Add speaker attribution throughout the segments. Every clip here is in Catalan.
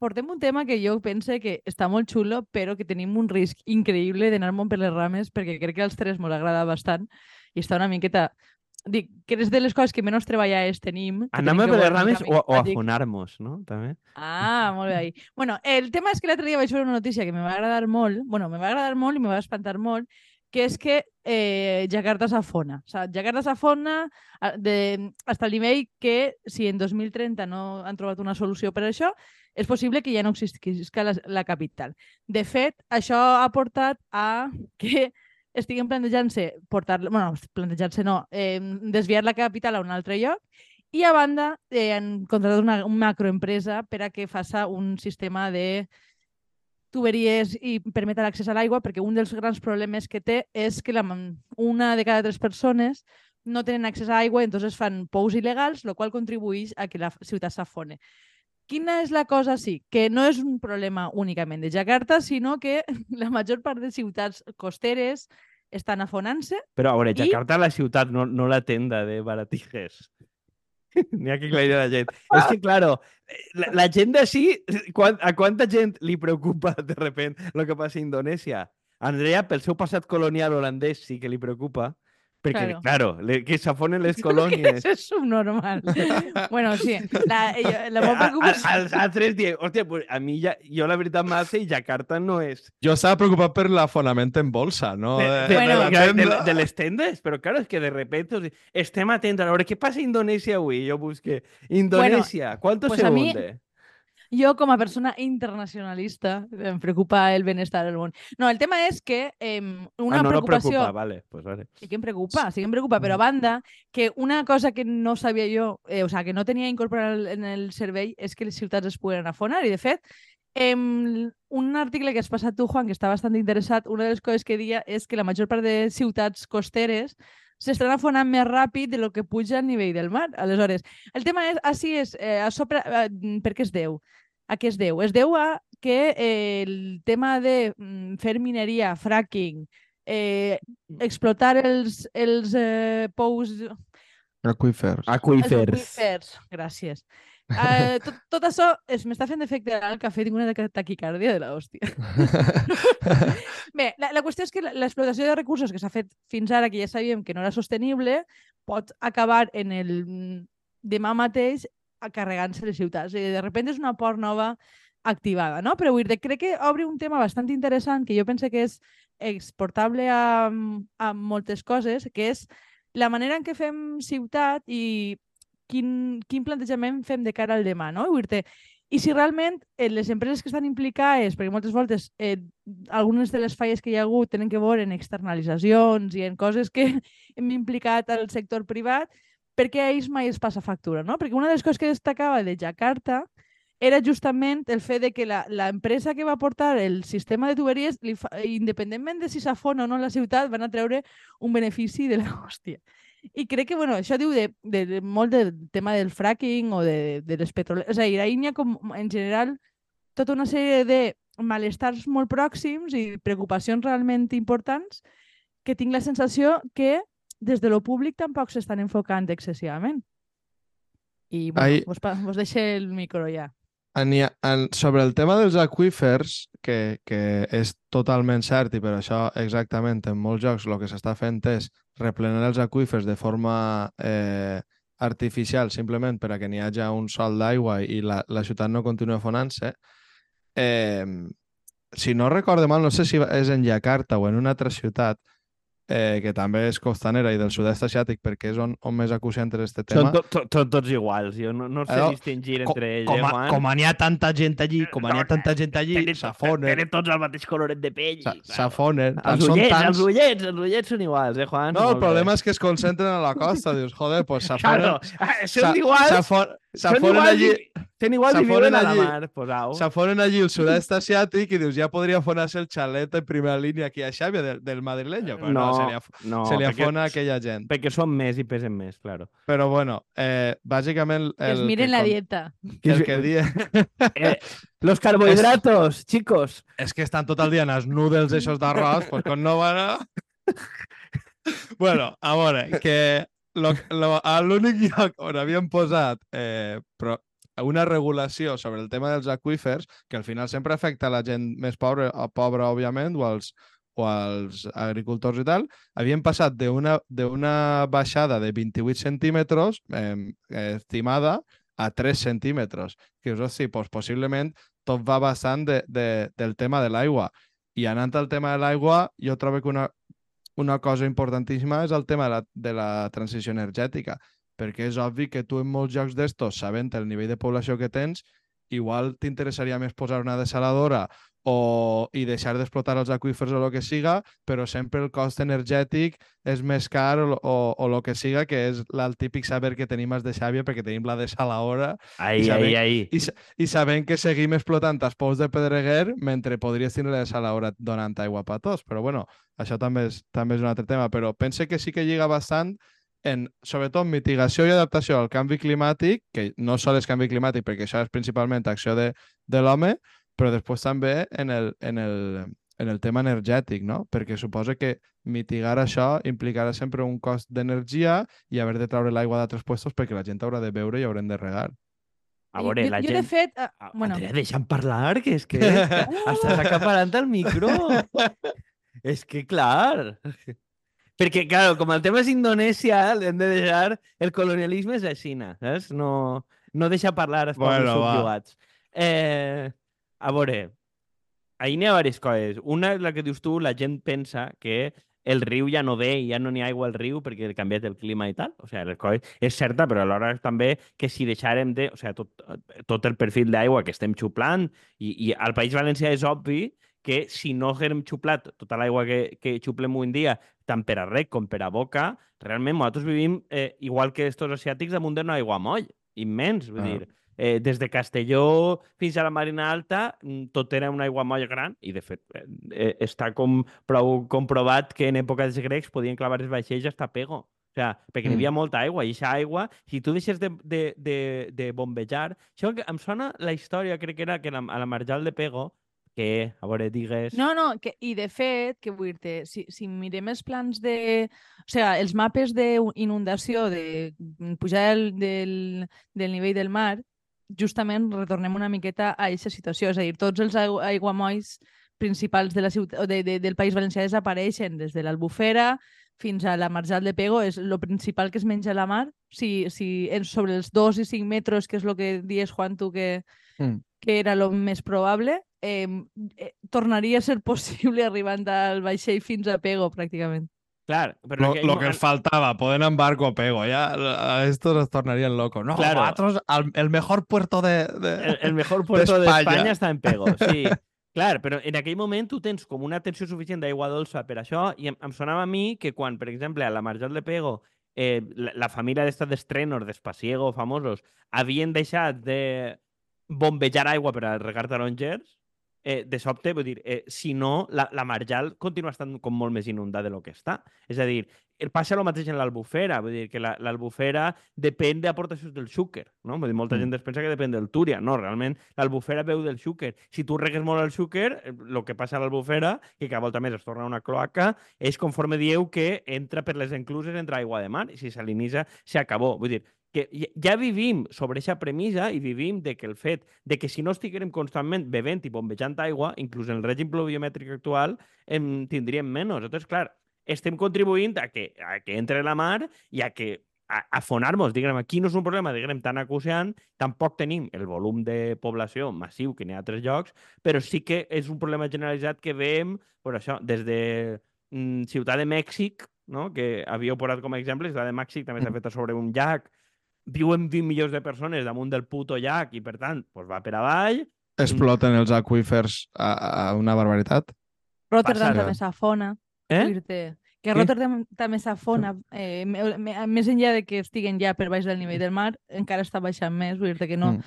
Speaker 1: portem un tema que jo pense que està molt xulo, però que tenim un risc increïble d'anar molt per les rames, perquè crec que als tres ens agrada bastant i està una miqueta... Dic, que és de les coses que menys treballades tenim.
Speaker 2: Anem per les rames o, o a
Speaker 1: camí
Speaker 2: fonar-nos, no? També.
Speaker 1: Ah, molt bé. Ahí. Bueno, el tema és que l'altre dia vaig veure una notícia que me va agradar molt, bueno, me va agradar molt i me va espantar molt, que és que eh, Jakarta s'afona. O sea, Jakarta s'afona a- de, hasta el nivell que si en 2030 no han trobat una solució per això, és possible que ja no existisca la, la capital. De fet, això ha portat a que estiguen plantejant-se portar bueno, plantejant-se no, eh, desviar la capital a un altre lloc i a banda eh, han contratat una, una macroempresa per a que faça un sistema de tuberies i permeta l'accés a l'aigua, perquè un dels grans problemes que té és que la, una de cada tres persones no tenen accés a aigua, entonces fan pous il·legals, el qual contribueix a que la ciutat s'afone. Quina és la cosa, sí? Que no és un problema únicament de Jakarta, sinó que la major part de ciutats costeres estan afonant-se.
Speaker 2: Però, a veure,
Speaker 1: I-
Speaker 2: Jakarta, la ciutat, no, no la tenda de baratijes. N'hi ha que aclarir la gent. És que, claro, la, la gent d'ací, quan, a quanta gent li preocupa de repent el que passa a Indonèsia? Andrea, pel seu passat colonial holandès, sí que li preocupa, perquè,
Speaker 1: Claro.
Speaker 2: claro, le, que s'afonen les
Speaker 1: Que
Speaker 2: colònies.
Speaker 1: és subnormal. bueno, sí, la, eh, la
Speaker 2: A-
Speaker 1: meva
Speaker 2: a-
Speaker 1: preocupació...
Speaker 2: als altres diem, hòstia, pues a mi, ja, jo la veritat m'hace i Jakarta no és
Speaker 3: Jo estava preocupat per l'afonament en bolsa, no?
Speaker 2: de,
Speaker 3: De,
Speaker 2: de,
Speaker 1: Bueno.
Speaker 2: de,
Speaker 3: la
Speaker 2: de,
Speaker 3: tenda.
Speaker 2: de les tendes, però claro, és que de repente o sigui, estem atents a veure què passa a Indonèsia avui. Jo busque Indonèsia, ¿cuánto
Speaker 1: pues
Speaker 2: se
Speaker 1: a mí-
Speaker 2: hunde?
Speaker 1: Jo, com a persona internacionalista, em preocupa el benestar del món. No, el tema és que eh, una
Speaker 2: ah, no, no
Speaker 1: preocupació...
Speaker 2: preocupa, vale, pues vale.
Speaker 1: Sí que em preocupa, sí que em preocupa, però a banda, que una cosa que no sabia jo, eh, o sea, que no tenia incorporat en el cervell, és que les ciutats es puguen afonar. I, de fet, em, un article que has passat tu, Juan, que està bastant interessat, una de les coses que dia és que la major part de ciutats costeres s'estan afonant més ràpid de lo que puja a nivell del mar. Aleshores, el tema és, així és, eh, a sobre, eh, per què es deu? A què es deu? Es deu a que eh, el tema de mm, fer mineria, fracking, eh, explotar els, els eh, pous...
Speaker 3: Aquífers.
Speaker 1: Els
Speaker 2: Aquífers.
Speaker 1: aqüífers, gràcies. Uh, tot, tot això es m'està fent efecte al cafè, tinc una ta- taquicàrdia de la hòstia. Bé, la, la qüestió és que la- l'explotació de recursos que s'ha fet fins ara, que ja sabíem que no era sostenible, pot acabar en el mm, demà mateix carregant-se les ciutats. I de repente és una port nova activada, no? Però vull dir, crec que obre un tema bastant interessant que jo penso que és exportable a, a moltes coses, que és la manera en què fem ciutat i quin, quin plantejament fem de cara al demà, no? Vull dir i si realment eh, les empreses que estan implicades, perquè moltes voltes eh, algunes de les falles que hi ha hagut tenen que veure en externalitzacions i en coses que hem implicat al sector privat, perquè a ells mai es passa factura, no? Perquè una de les coses que destacava de Jakarta era justament el fet de que la, la empresa que va portar el sistema de tuberies, li fa, independentment de si s'afona o no la ciutat, van a treure un benefici de la hòstia. I crec que, bueno, això diu de, de, de molt del tema del fracking o de, de les petroleres. És a n'hi ha com, en general, tota una sèrie de malestars molt pròxims i preocupacions realment importants que tinc la sensació que des de lo públic tampoc s'estan enfocant excessivament. I bueno,
Speaker 3: Ahí-
Speaker 1: vos, vos deixe el micro ja.
Speaker 3: Ha- en, sobre el tema dels aquífers, que, que és totalment cert i per això exactament en molts jocs el que s'està fent és replenar els aquífers de forma eh, artificial simplement per a que n'hi hagi un sol d'aigua i la, la ciutat no continua fonant-se. Eh, si no recordo mal, no sé si és en Jakarta o en una altra ciutat, eh, que també és costanera i del sud-est asiàtic perquè és on, on més acuciant és este tema.
Speaker 2: Són to, to, to, tots iguals, jo no, no sé
Speaker 3: Però,
Speaker 2: distingir
Speaker 3: Co-
Speaker 2: entre ells,
Speaker 3: com,
Speaker 2: eh,
Speaker 3: a, com n'hi ha tanta gent allí, com n'hi ha tanta gent allí, s'afonen,
Speaker 2: Tenen tots el mateix coloret de pell. claro.
Speaker 3: s'afonen.
Speaker 2: Els ullets,
Speaker 3: tants...
Speaker 2: els ullets, els ullets són iguals, eh, Juan?
Speaker 3: No, el problema és que es concentren a la costa. Dius, joder, pues
Speaker 2: Claro,
Speaker 3: s'afonen...
Speaker 2: ah,
Speaker 3: s'a-
Speaker 2: són iguals,
Speaker 3: S'afonen allí,
Speaker 2: i, són iguals i viuen a la
Speaker 3: allí.
Speaker 2: mar, pues au.
Speaker 3: s'afonen allí el sud-est asiàtic i dius, ja podria afonar-se el xalet en primera línia aquí a Xàbia del, del madrileño, però no,
Speaker 2: No,
Speaker 3: se li, af
Speaker 2: no,
Speaker 3: se li
Speaker 2: perquè-
Speaker 3: afona aquella gent.
Speaker 2: Perquè són més i pesen més, claro.
Speaker 3: Però bueno, eh, bàsicament...
Speaker 1: Que es
Speaker 3: el
Speaker 1: miren
Speaker 3: que
Speaker 1: la
Speaker 3: con-
Speaker 1: dieta.
Speaker 3: El que di...
Speaker 2: Eh, los carbohidratos, chicos.
Speaker 3: És que estan tot el dia en els noodles eixos d'arròs, pues com no van a... bueno, a veure, que lo, lo, a l'únic lloc on havien posat eh, pro, una regulació sobre el tema dels aqüífers que al final sempre afecta la gent més pobra, a pobra òbviament, o als, o als agricultors i tal, havien passat d'una baixada de 28 centímetres eh, estimada a 3 centímetres. Que us sí, doncs, possiblement tot va bastant de, de, del tema de l'aigua. I anant al tema de l'aigua, jo trobo que una, una cosa importantíssima és el tema de la, de la transició energètica, perquè és obvi que tu en molts jocs d'estos, sabent el nivell de població que tens, igual t'interessaria més posar una desaladora o, i deixar d'explotar els aqüífers o el que siga, però sempre el cost energètic és més car o, o, o el que siga, que és el típic saber que tenim els de Xàbia perquè tenim la desaladora
Speaker 2: Ai,
Speaker 3: i, sabent,
Speaker 2: ai, ai.
Speaker 3: i, i sabent que seguim explotant els pous de Pedreguer mentre podries tenir la desaladora donant aigua per tots. Però bueno, això també és, també és un altre tema, però pense que sí que lliga bastant en, sobretot, mitigació i adaptació al canvi climàtic, que no sol és canvi climàtic, perquè això és principalment acció de, de l'home, però després també en el, en el, en el tema energètic, no? Perquè suposa que mitigar això implicarà sempre un cost d'energia i haver de treure l'aigua d'altres puestos perquè la gent haurà de beure i haurem de regar.
Speaker 2: A veure,
Speaker 1: jo,
Speaker 2: la
Speaker 1: jo,
Speaker 2: gent...
Speaker 1: de fet,
Speaker 2: Ah,
Speaker 1: bueno,
Speaker 2: Andrea, deixa'm parlar, que és que estàs acaparant el micro. és que, clar... Perquè, clar, com el tema és Indonèsia, hem de deixar... El colonialisme és a Xina, saps? No, no deixa parlar els pobles
Speaker 3: Bueno, va.
Speaker 2: subjugats. Eh, a veure, ahir n'hi ha diverses coses. Una és la que dius tu, la gent pensa que el riu ja no ve i ja no n'hi ha aigua al riu perquè ha canviat el clima i tal. O sigui, les coses és certa, però alhora és també que si deixarem de... O sigui, tot, tot el perfil d'aigua que estem xuplant i, i al País Valencià és obvi que si no haguem xuplat tota l'aigua que, que xuplem avui en dia, tant per a rec com per a boca, realment nosaltres vivim, eh, igual que estos asiàtics, damunt d'una aigua moll, immens. Vull
Speaker 3: Ah.
Speaker 2: dir, eh, des de Castelló fins a la Marina Alta, mm, tot era una aigua moll gran i, de fet, eh, eh, està com prou comprovat que en època dels grecs podien clavar els vaixells hasta Pego. O sea, perquè mm. Hi havia molta aigua i aquesta aigua, si tu deixes de, de, de, de bombejar... Això em sona la història, crec que era que la, a la Marjal de Pego, que, a veure, digues...
Speaker 1: No, no, que, i de fet, que vull dir si, si mirem els plans de... O sigui, els mapes d'inundació, de mm, pujada del, del, del nivell del mar, justament retornem una miqueta a aquesta situació. És a dir, tots els aigua, aiguamolls principals de la ciutat, de, de, del País Valencià desapareixen des de l'Albufera fins a la Marjal de Pego, és el principal que es menja a la mar. Si, si és sobre els 2 i 5 metres, que és el que dies, Juan, tu, que,
Speaker 3: Mm.
Speaker 1: que era el més probable, eh, eh, tornaria a ser possible arribant al vaixell fins a Pego, pràcticament.
Speaker 2: Clar, però
Speaker 3: Lo, lo que ens faltava, poder en barco a pego, ya a estos nos tornarían locos. No,
Speaker 2: Claro.
Speaker 3: nosotros, al- el mejor puerto de... de-
Speaker 2: el, el mejor puerto
Speaker 3: D'Espanya.
Speaker 2: d'Espanya està en Pego, sí. Clar, però en aquell moment tu tens com una tensió suficient d'aigua dolça per això i em, em sonava a mi que quan, per exemple, a la Marjal de Pego eh, la, la família d'esta d'estrenos, d'Espaciego, famosos, havien deixat de bombejar aigua per a regar tarongers, eh, de sobte, vull dir, eh, si no, la, la Marjal continua estant com molt més inundada de lo que està. És a dir, passa el mateix en l'Albufera, vull dir que la- l'Albufera depèn d'aportacions del xúquer, no? Vull dir, molta
Speaker 3: Mm.
Speaker 2: gent es pensa que depèn del Túria. No, realment, l'Albufera veu del xúquer. Si tu regues molt el xúquer, el que passa a l'Albufera, que cada volta més es torna una cloaca, és conforme dieu que entra per les encluses, entra aigua de mar, i si salinitza, s'acabó. Vull dir, que ja- vivim sobre aquesta premissa i vivim de que el fet de que si no estiguérem constantment bevent i bombejant aigua, inclús en el règim pluviomètric actual, em tindríem menys. Entonces, clar, estem contribuint a que, a que entre la mar i a que afonar-nos, diguem, aquí no és un problema, diguem, tan acuciant, tampoc tenim el volum de població massiu que n'hi ha a altres llocs, però sí que és un problema generalitzat que veiem, per això, des de mm, Ciutat de Mèxic, no? que havíeu posat com a exemple, Ciutat de Mèxic també s'ha
Speaker 3: Mm.
Speaker 2: fet sobre un llac, viuen 20 milions de persones damunt del puto llac i, per tant, pues va per avall.
Speaker 3: Exploten els aqüífers a, a una barbaritat.
Speaker 1: Rotterdam també s'afona.
Speaker 2: Eh?
Speaker 1: Que? Rotterdam també s'afona, eh, me- me- més enllà de que estiguen ja per baix del nivell del mar, encara està baixant més, vull dir que no,
Speaker 3: Mm.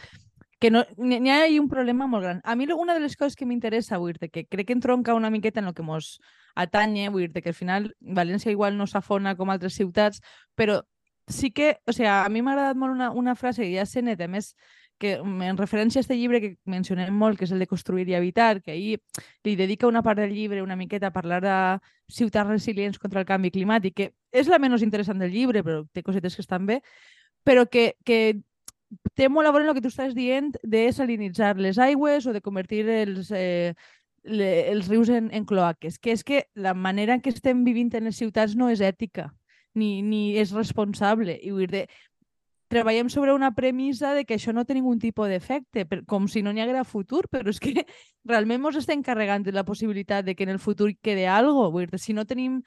Speaker 1: que no, n'hi ha un problema molt gran. A mi una de les coses que m'interessa, vull dir que crec que entronca una miqueta en el que mos atanye, vull dir que al final València igual no s'afona com altres ciutats, però sí que, o sigui, a mi m'ha agradat molt una, una frase que ja sé net, a més, que mm, en referència a este llibre que mencionem molt, que és el de Construir i Habitar, que ahir li dedica una part del llibre una miqueta a parlar de ciutats resilients contra el canvi climàtic, que és la menys interessant del llibre, però té cosetes que estan bé, però que, que té molt a veure el que tu estàs dient de salinitzar les aigües o de convertir els, eh, els rius en, en cloaques, que és que la manera en què estem vivint en les ciutats no és ètica ni, ni és responsable. I vull dir, treballem sobre una premissa de que això no té ningun tipus d'efecte, com si no n'hi haguera futur, però és que realment ens estem carregant de la possibilitat de que en el futur quede algo. Vull dir, si no tenim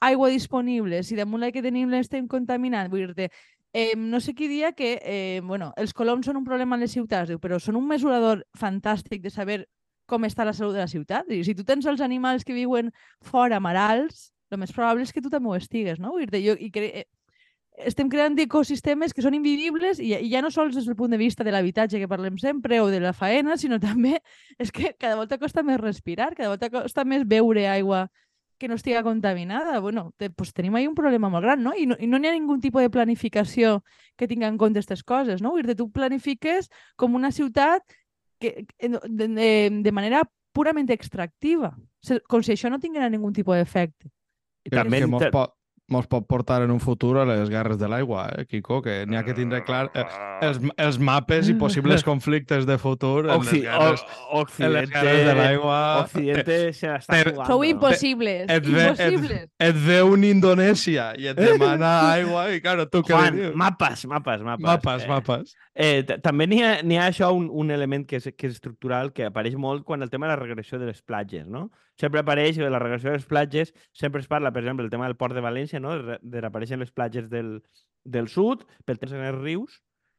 Speaker 1: aigua disponible, si damunt la que tenim l'estem contaminant, vull dir, eh, no sé qui dia que eh, bueno, els coloms són un problema en les ciutats, diu, però són un mesurador fantàstic de saber com està la salut de la ciutat. I si tu tens els animals que viuen fora marals, el més probable és que tu també ho estigues, no? Vull dir, jo, i cre eh, estem creant ecosistemes que són invivibles i, i ja no sols des del punt de vista de l'habitatge que parlem sempre o de la faena, sinó també és que cada volta costa més respirar, cada volta costa més beure aigua que no estiga contaminada. Bueno, te, pues tenim ahí un problema molt gran, no? I no n'hi no ha ningú tipus de planificació que tingui en compte aquestes coses, no? Vull dir, tu planifiques com una ciutat que, de, de, de manera purament extractiva, com si això no tinguera ningun tipus d'efecte.
Speaker 3: I també... Que mos, pot, mos pot portar en un futur a les guerres de l'aigua, eh, Kiko? Que n'hi ha que tindre clar eh, els, els mapes i possibles conflictes de futur en Occi les guerres,
Speaker 2: Occidente, en les guerres de l'aigua. Occidente se està jugant.
Speaker 1: Sou impossibles. Et, ve, impossibles.
Speaker 3: Et, et ve un Indonèsia i et demana aigua i, claro, tu què
Speaker 2: Juan, dius? mapes, mapes, mapes.
Speaker 3: Mapes, eh, mapes.
Speaker 2: Eh, també n'hi ha, ha això un, un element que és, que és estructural que apareix molt quan el tema de la regressió de les platges, no? Sempre apareix la regressió de les platges, sempre es parla, per exemple, el tema del port de València, no? De, de reapareixen les platges del, del sud, pel temps en els rius,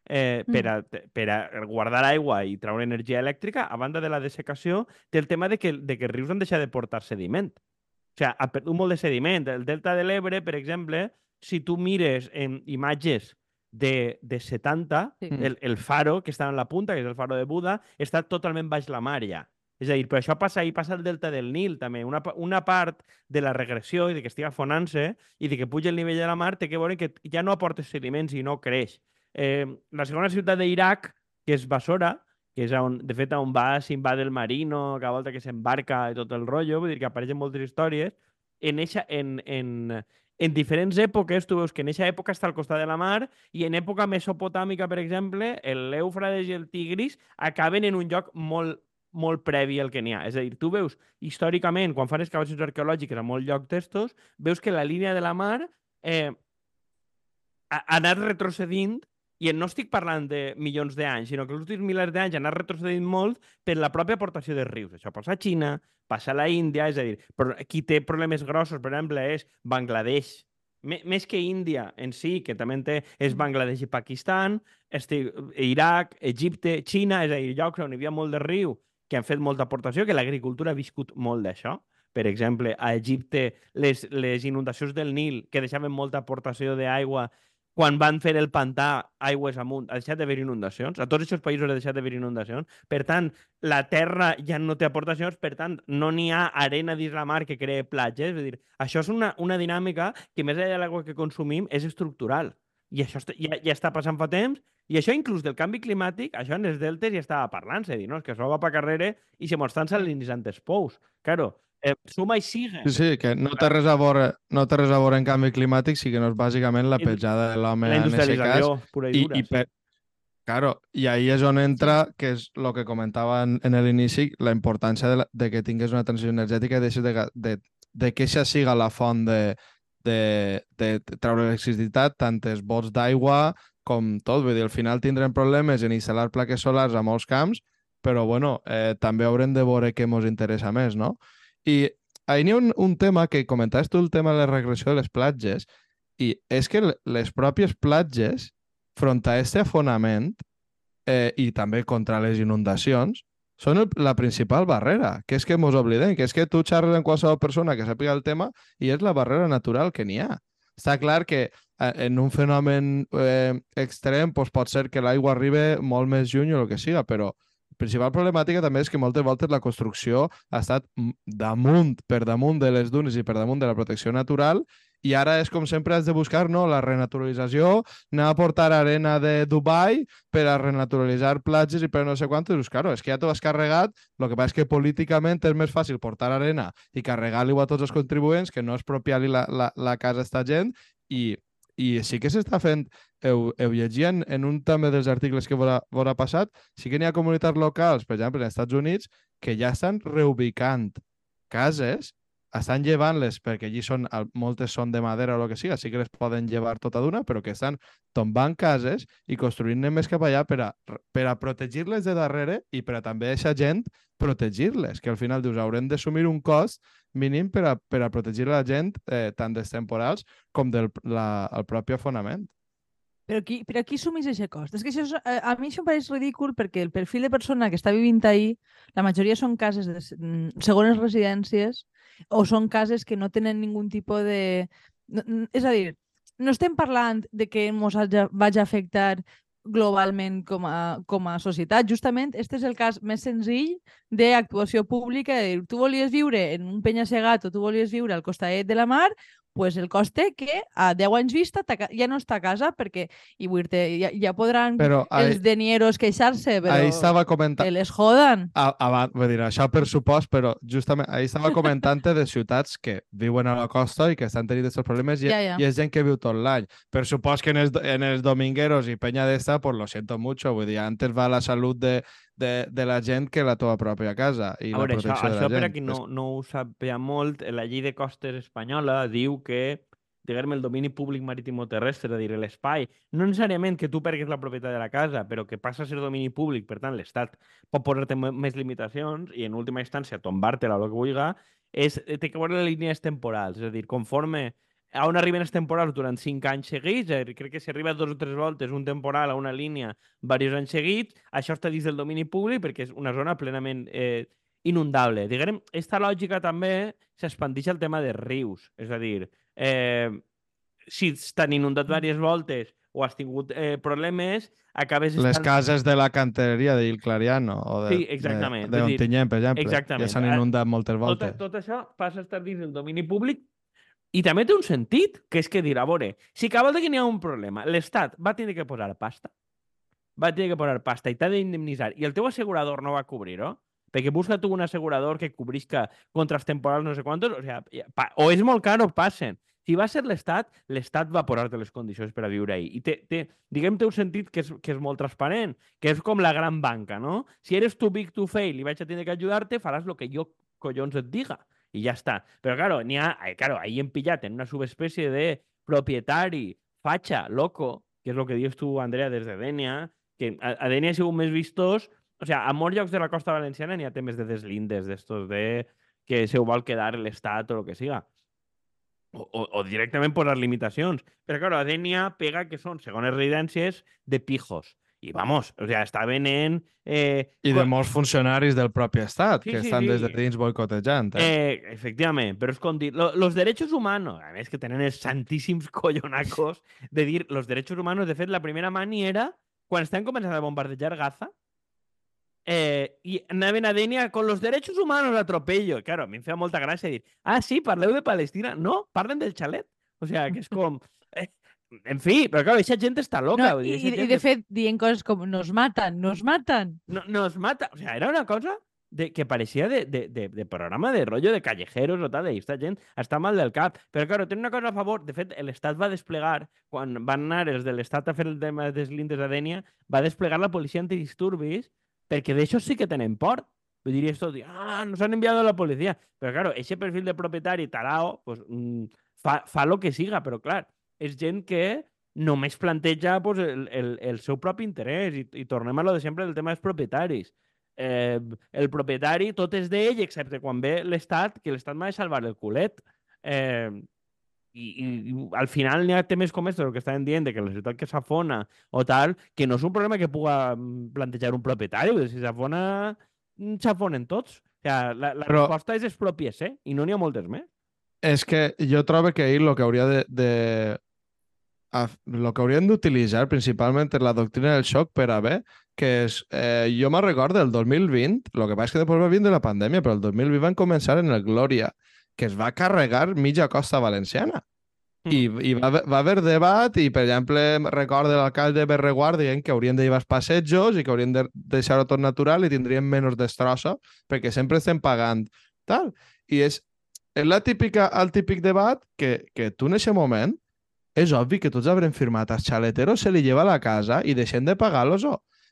Speaker 2: eh, per, a, per a guardar aigua i treure energia elèctrica, a banda de la dessecació, té el tema de que, de que els rius han deixat de portar sediment. O sigui, ha perdut molt de sediment. El delta de l'Ebre, per exemple, si tu mires en imatges de, de 70, sí. el, el faro que està en la punta, que és el faro de Buda, està totalment baix la mar ja. És a dir, però això passa i passa el delta del Nil també. Una, una part de la regressió i de que estigui afonant-se i de que puja el nivell de la mar té que veure que ja no aporta sediments i no creix. Eh, la segona ciutat d'Iraq, que és Basora, que és on, de fet on va s'invade el marino, cada volta que s'embarca i tot el rotllo, vull dir que apareixen moltes històries, en, eixa, en, en, en diferents èpoques, tu veus que en aquesta època està al costat de la mar i en època mesopotàmica, per exemple, l'Eufrades i el Tigris acaben en un lloc molt, molt previ al que n'hi ha. És a dir, tu veus històricament, quan fan excavacions arqueològiques a molt lloc d'estos, veus que la línia de la mar eh, ha anat retrocedint i no estic parlant de milions d'anys, sinó que els últims milers d'anys han anat retrocedint molt per la pròpia aportació de rius. Això passa a Xina, passa a la Índia, és a dir, però qui té problemes grossos, per exemple, és Bangladesh. M més que Índia en si, que també té, és. Bangladesh i Pakistan, estic, Iraq, Egipte, Xina, és a dir, llocs on hi havia molt de riu que han fet molta aportació, que l'agricultura ha viscut molt d'això. Per exemple, a Egipte, les, les inundacions del Nil, que deixaven molta aportació d'aigua, quan van fer el pantà aigües amunt, ha deixat d'haver inundacions. A tots aquests països ha deixat d'haver inundacions. Per tant, la terra ja no té aportacions, per tant, no n'hi ha arena dins la mar que crea platges. És a dir, això és una, una dinàmica que, més enllà de l'aigua que consumim, és estructural. I això ja, ja està passant fa temps, i això inclús del canvi climàtic, això en els deltes ja estava parlant, se dir, no? És que es va per carrera i se mos salinitzant els pous. Claro, eh, suma i sigue.
Speaker 3: Sí, sí, que no té res a veure, no té res a veure en canvi climàtic, sí que no és bàsicament la petjada de l'home en aquest cas.
Speaker 2: Pura i,
Speaker 3: i, i per, Claro, i ahí és on entra, que és el que comentava en, en l'inici, la importància de, la, de que tingués una transició energètica i de, de, de, de que això siga la font de, de, de treure electricitat, tant els bots d'aigua com tot. Vull dir, al final tindrem problemes en instal·lar plaques solars a molts camps, però bueno, eh, també haurem de veure què ens interessa més, no? I ahir n'hi ha un, un tema que comentaves tu, el tema de la regressió de les platges, i és que les pròpies platges, front a aquest afonament eh, i també contra les inundacions, són el, la principal barrera, que és que mos oblidem, que és que tu xerres amb qualsevol persona que sàpiga el tema i és la barrera natural que n'hi ha. Està clar que eh, en un fenomen eh, extrem pues, pot ser que l'aigua arribi molt més lluny o el que siga, però principal problemàtica també és que moltes voltes la construcció ha estat damunt, per damunt de les dunes i per damunt de la protecció natural i ara és com sempre has de buscar no? la renaturalització, anar a portar arena de Dubai per a renaturalitzar platges i per no sé quantos. Pues, claro, és que ja t'ho has carregat, el que passa és que políticament és més fàcil portar arena i carregar-li a tots els contribuents que no expropiar-li la, la, la casa a esta gent i, i sí que s'està fent, heu, heu llegia en, en un també dels articles que vos ha passat, sí que n'hi ha comunitats locals, per exemple, als Estats Units, que ja estan reubicant cases estan llevant-les perquè allí són, moltes són de madera o el que siga, sí que les poden llevar tota d'una, però que estan tombant cases i construint-ne més cap allà per a, per a protegir-les de darrere i per a també aquesta gent protegir-les, que al final dius, haurem d'assumir un cost mínim per a, per a protegir la gent eh, tant dels temporals com del la, el propi afonament.
Speaker 1: Però qui, però qui assumís aquest cost? És que això és, eh, a mi això em pareix ridícul perquè el perfil de persona que està vivint ahí, la majoria són cases de mm, segones residències o són cases que no tenen ningú tipus de... És a dir, no estem parlant de que ens vagi a afectar globalment com a, com a societat. Justament, este és el cas més senzill d'actuació pública. de dir, Tu volies viure en un penya-segat o tu volies viure al costadet de la mar, pues el coste que a 10 anys vista ja no està a casa perquè i dir ja, ja podran
Speaker 3: Però ahí,
Speaker 1: els denieros queixar-se, però
Speaker 3: ahí estava comentant...
Speaker 1: que les jodan.
Speaker 3: A, abans, vull dir, això per supost, però justament ahir estava comentant de ciutats que viuen a la costa i que estan tenint aquests problemes i,
Speaker 1: Ja, ja.
Speaker 3: i és gent que viu tot l'any. Per supost que en els, en els domingueros i penya d'esta, pues lo siento mucho, vull dir, antes va la salut de, de, de la gent que la teva pròpia casa i
Speaker 2: A
Speaker 3: la
Speaker 2: veure, això,
Speaker 3: protecció de
Speaker 2: això
Speaker 3: la
Speaker 2: per a
Speaker 3: gent.
Speaker 2: qui no, no ho sàpiga molt, la llei de costes espanyola diu que diguem el domini públic marítim o terrestre, és a dir, l'espai, no necessàriament que tu pergues la propietat de la casa, però que passa a ser domini públic, per tant, l'Estat pot posar-te més limitacions i, en última instància, tombar-te-la o el que vulga, és, eh, té que veure les línies temporals, és a dir, conforme a on arriben els temporals durant cinc anys seguits, crec que si arriba dos o tres voltes un temporal a una línia diversos anys seguits, això està dins del domini públic perquè és una zona plenament eh, inundable. Diguem, esta lògica també s'expandeix al tema de rius, és a dir, eh, si estan inundat diverses voltes o has tingut eh, problemes, acabes
Speaker 3: Les cases de la canteria d'Il Clariano o de,
Speaker 2: Sí, exactament.
Speaker 3: de, de Ontinyent, per exemple,
Speaker 2: exactament.
Speaker 3: ja s'han inundat moltes
Speaker 2: tot,
Speaker 3: voltes.
Speaker 2: tot això passa a estar dins del domini públic i també té un sentit, que és que dir, a veure, si cada volta que n'hi ha un problema, l'Estat va tenir que posar pasta, va tenir que posar pasta i t'ha d'indemnitzar i el teu assegurador no va cobrir-ho, perquè busca tu un assegurador que cobrisca contra els temporals no sé quantos, o, sea, o és molt car o passen. Si va ser l'Estat, l'Estat va posar-te les condicions per a viure ahí. I té, té, diguem, té un sentit que és, que és molt transparent, que és com la gran banca, no? Si eres too big to fail i vaig a tenir que ajudar-te, faràs el que jo collons et diga. I ja està. Però, claro, n'hi ha... eh, Claro, ahí pillat en una subespècie de propietari, fatxa, loco, que és el que dius tu, Andrea, des de Dènia, que a, a Dènia ha sigut més vistós... O sea, a molts llocs de la costa valenciana n'hi ha temes de deslindes, d'estos de que se ho vol quedar l'Estat o el que siga. O, o, o directament posar limitacions. Però, claro, a Dènia pega que són segones residències de pijos. I, vamos, o sea, està venent... Eh,
Speaker 3: I de molts funcionaris del propi estat,
Speaker 2: Sí,
Speaker 3: que
Speaker 2: sí,
Speaker 3: estan
Speaker 2: sí.
Speaker 3: des de dins boicotejant. Eh?
Speaker 2: Eh, efectivament, però és com dir, lo, los derechos humanos, a més que tenen els santíssims collonacos de dir, los derechos humanos, de fet, la primera mani era quan estan començant a bombardejar Gaza, eh, i anaven a Dènia con los derechos humanos atropello. Claro, a mi em feia molta gràcia dir, ah, sí, parleu de Palestina. No, parlen del xalet. O sea, que és com... Eh, en fi, però claro, aquesta gent està loca.
Speaker 1: No, i,
Speaker 2: dir,
Speaker 1: i, de
Speaker 2: és-
Speaker 1: fet, dient coses com nos matan, nos matan.
Speaker 2: no, nos mata. O sea, era una cosa de, que parecía de, de, de, de programa de rollo de callejeros o tal, i esta gent està mal del cap. Però, claro, té una cosa a favor. De fet, l'Estat va desplegar, quan van anar els de l'Estat a fer el tema dels lindes a Dènia, va desplegar la policia antidisturbis perquè d'això sí que tenen por. Vull dir, esto, de, ah, nos han enviado la policía. Però, claro, ese perfil de propietari tarao, pues, mm, fa, fa lo que siga, però, clar, és gent que només planteja pues, el, el, el seu propi interès i, i tornem a lo de sempre del tema dels propietaris. Eh, el propietari tot és d'ell, excepte quan ve l'Estat, que l'Estat m'ha de salvar el culet. Eh, i, i, i al final n'hi ha temes com estos, el que estaven dient, de que la ciutat que s'afona o tal, que no és un problema que puga mm, plantejar un propietari, si s'afona, mm, s'afonen tots. O sea, la, la
Speaker 3: Però-
Speaker 2: resposta és expropies, eh? I no n'hi ha moltes més.
Speaker 3: És que jo trobo que ahir el que hauria de... de el que haurien d'utilitzar principalment és la doctrina del xoc per a bé, que és, eh, jo me'n recordo del 2020, el que passa és que després va vindre la pandèmia, però el 2020 van començar en el Glòria, que es va carregar mitja costa valenciana. I, i va, va haver debat i, per exemple, recordo l'alcalde Berreguard dient que haurien de llevar els passejos i que haurien de deixar-ho tot natural i tindrien menys destrossa perquè sempre estem pagant tal. I és, és la típica, el típic debat que, que tu en aquest moment és obvi que tots haurem firmat als xaleteros se li lleva a la casa i deixem de pagar-los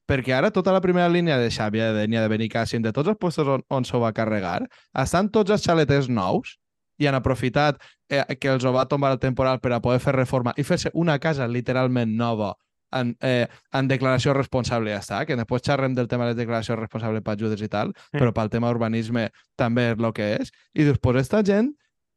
Speaker 3: perquè ara tota la primera línia de Xàbia, de Dènia, de Benicàssim, de tots els puestos on, on s'ho va carregar, estan tots els xaleters nous i han aprofitat eh, que els ho va tombar el temporal per a poder fer reforma i fer-se una casa literalment nova en, eh, en declaració responsable ja està, que després xerrem del tema de declaració responsable per ajudes i tal,
Speaker 2: Sí.
Speaker 3: però pel tema urbanisme també és el que és. I després esta gent,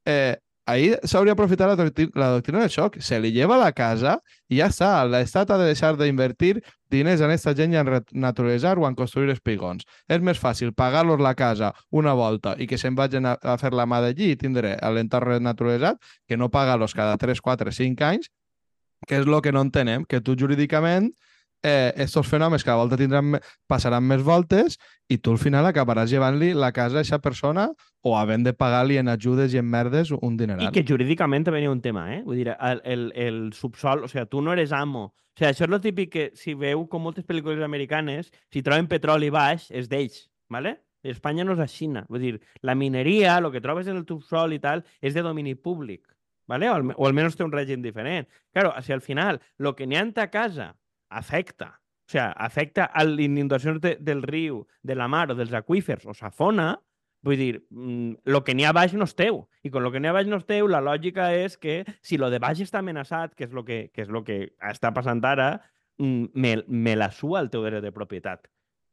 Speaker 3: eh, ahir s'hauria aprofitat la, doctri la doctrina del xoc, se li lleva la casa i ja està. L'Estat ha de deixar d'invertir diners en aquesta gent i en renaturalitzar o en construir espigons. És més fàcil pagar-los la casa una volta i que se'n vagin a, a fer la mà d'allí i tindre l'entorn renaturalitzat que no pagar-los cada 3, 4, 5 anys que és el que no entenem, que tu jurídicament eh, estos fenòmens cada volta tindran, passaran més voltes i tu al final acabaràs llevant-li la casa a aquesta persona o havent de pagar-li en ajudes i en merdes un
Speaker 2: I
Speaker 3: dineral.
Speaker 2: que jurídicament també hi ha un tema, eh? Vull dir, el, el, el subsol, o sigui, tu no eres amo. O sigui, això és el típic que si veu com moltes pel·lícules americanes, si troben petroli baix, és d'ells, ¿vale? I Espanya no és així. Vull dir, la mineria, el que trobes en el subsol i tal, és de domini públic, ¿vale? O, al, o almenys té un règim diferent. Claro, si al final lo que n'hi ha ta casa afecta, o sea, afecta a les de, del riu, de la mar dels aquífers o s'afona, vull dir, mm, lo que n'hi ha baix no és teu. I con lo que n'hi ha baix no és teu, la lògica és que si lo de baix està amenaçat, que és lo que, que, és lo que està passant ara, mm, me, me la sua el teu dret de propietat.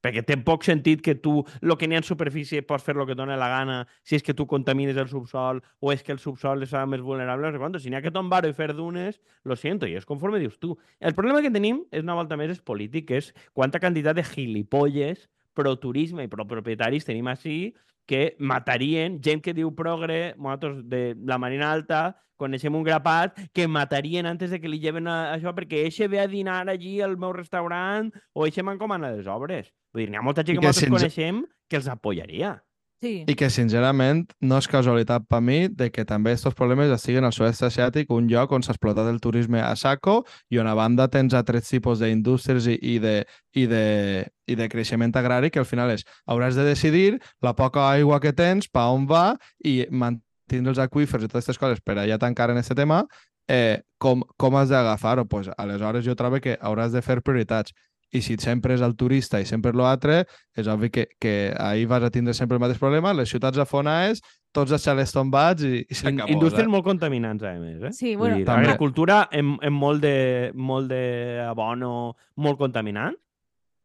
Speaker 2: Perquè té poc sentit que tu, el que n'hi ha en superfície, pots fer el que dona la gana, si és que tu contamines el subsol o és que el subsol és més vulnerable, no sé. Si n'hi ha que tombar-ho i fer dunes, lo siento, i és conforme dius tu. El problema que tenim és una volta més és polític, és quanta quantitat de gilipolles pro-turisme i pro-propietaris tenim així que matarien gent que diu progre, nosaltres de la Marina Alta coneixem un grapat que matarien antes de que li lleven a, això perquè eixe ve a dinar allí al meu restaurant o eixe m'encomana les obres. Vull dir, n'hi ha molta gent
Speaker 3: I
Speaker 2: que
Speaker 3: que
Speaker 2: nosaltres
Speaker 3: sense-
Speaker 2: coneixem que els apoyaria.
Speaker 1: Sí.
Speaker 3: I que, sincerament, no és casualitat per mi de que també aquests problemes estiguen al sud-est asiàtic, un lloc on s'ha explotat el turisme a saco i on a banda tens altres tipus d'indústries i, i, de, i, de, i de creixement agrari que al final és hauràs de decidir la poca aigua que tens, pa on va i mantenir els aquífers i totes aquestes coses per allà tancar en aquest tema, eh, com, com has d'agafar-ho? Pues, aleshores jo trobo que hauràs de fer prioritats. I si sempre és el turista i sempre l'altre, és obvi que, que ahir vas a tindre sempre el mateix problema, les ciutats afonades, tots els xalets tombats i, i
Speaker 2: In,
Speaker 3: s'acabó.
Speaker 2: indústries molt contaminants, a més. Eh?
Speaker 1: Sí, bueno,
Speaker 3: també.
Speaker 2: agricultura amb, amb molt de, molt de abono, molt contaminant,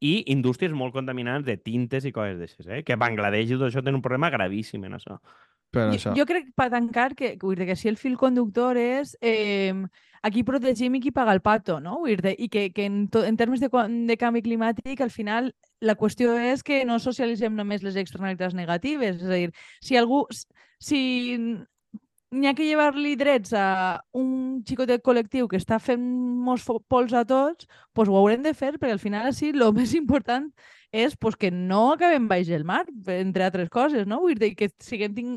Speaker 2: i indústries molt contaminants de tintes i coses d'aixes, eh? que Bangladesh i tot això tenen un problema gravíssim en això.
Speaker 3: Per
Speaker 1: Jo,
Speaker 3: això.
Speaker 1: jo crec, per tancar, que, vull dir, que si el fil conductor és eh, aquí protegim i qui paga el pato, no? Vull dir, I que, que en, to, en termes de, de canvi climàtic, al final, la qüestió és que no socialitzem només les externalitats negatives. És a dir, si algú... Si n'hi ha que llevar-li drets a un xicotet col·lectiu que està fent molts pols a tots, doncs ho haurem de fer, perquè al final sí, el més important és pues, que no acabem baix el mar, entre altres coses, no? Vull dir que siguem ting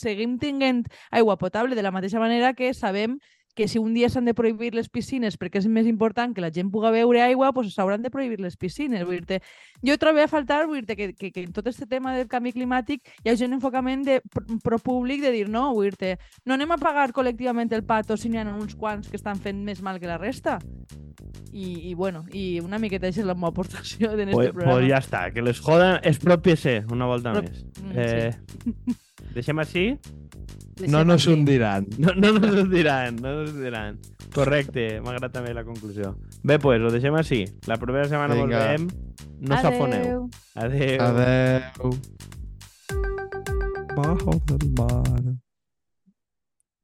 Speaker 1: seguim tinguent aigua potable de la mateixa manera que sabem que si un dia s'han de prohibir les piscines perquè és més important que la gent pugui beure aigua, doncs s'hauran de prohibir les piscines. Vull dir jo trobo a faltar vull dir que, que, que en tot aquest tema del canvi climàtic hi ha un enfocament de, pro, públic de dir no, vull dir no anem a pagar col·lectivament el pato si n'hi ha uns quants que estan fent més mal que la resta. I, i bueno, i una miqueta això és la meva aportació en este
Speaker 2: Pues,
Speaker 1: programa.
Speaker 2: pues ja està, que les joden expropiese una volta
Speaker 1: Pro-
Speaker 2: més.
Speaker 1: Mm,
Speaker 2: Eh,
Speaker 1: sí.
Speaker 2: deixem així?
Speaker 3: No
Speaker 1: Deixem
Speaker 3: nos
Speaker 1: aquí.
Speaker 3: hundiran.
Speaker 2: No, no nos ho diran, no nos ho diran. Correcte, m'agrada també la conclusió. Bé, pues, ho deixem així. La propera setmana
Speaker 3: Vinga.
Speaker 2: volvem. No s'afoneu.
Speaker 1: Adeu.
Speaker 2: Adéu.
Speaker 3: Adeu. Bajo del mar.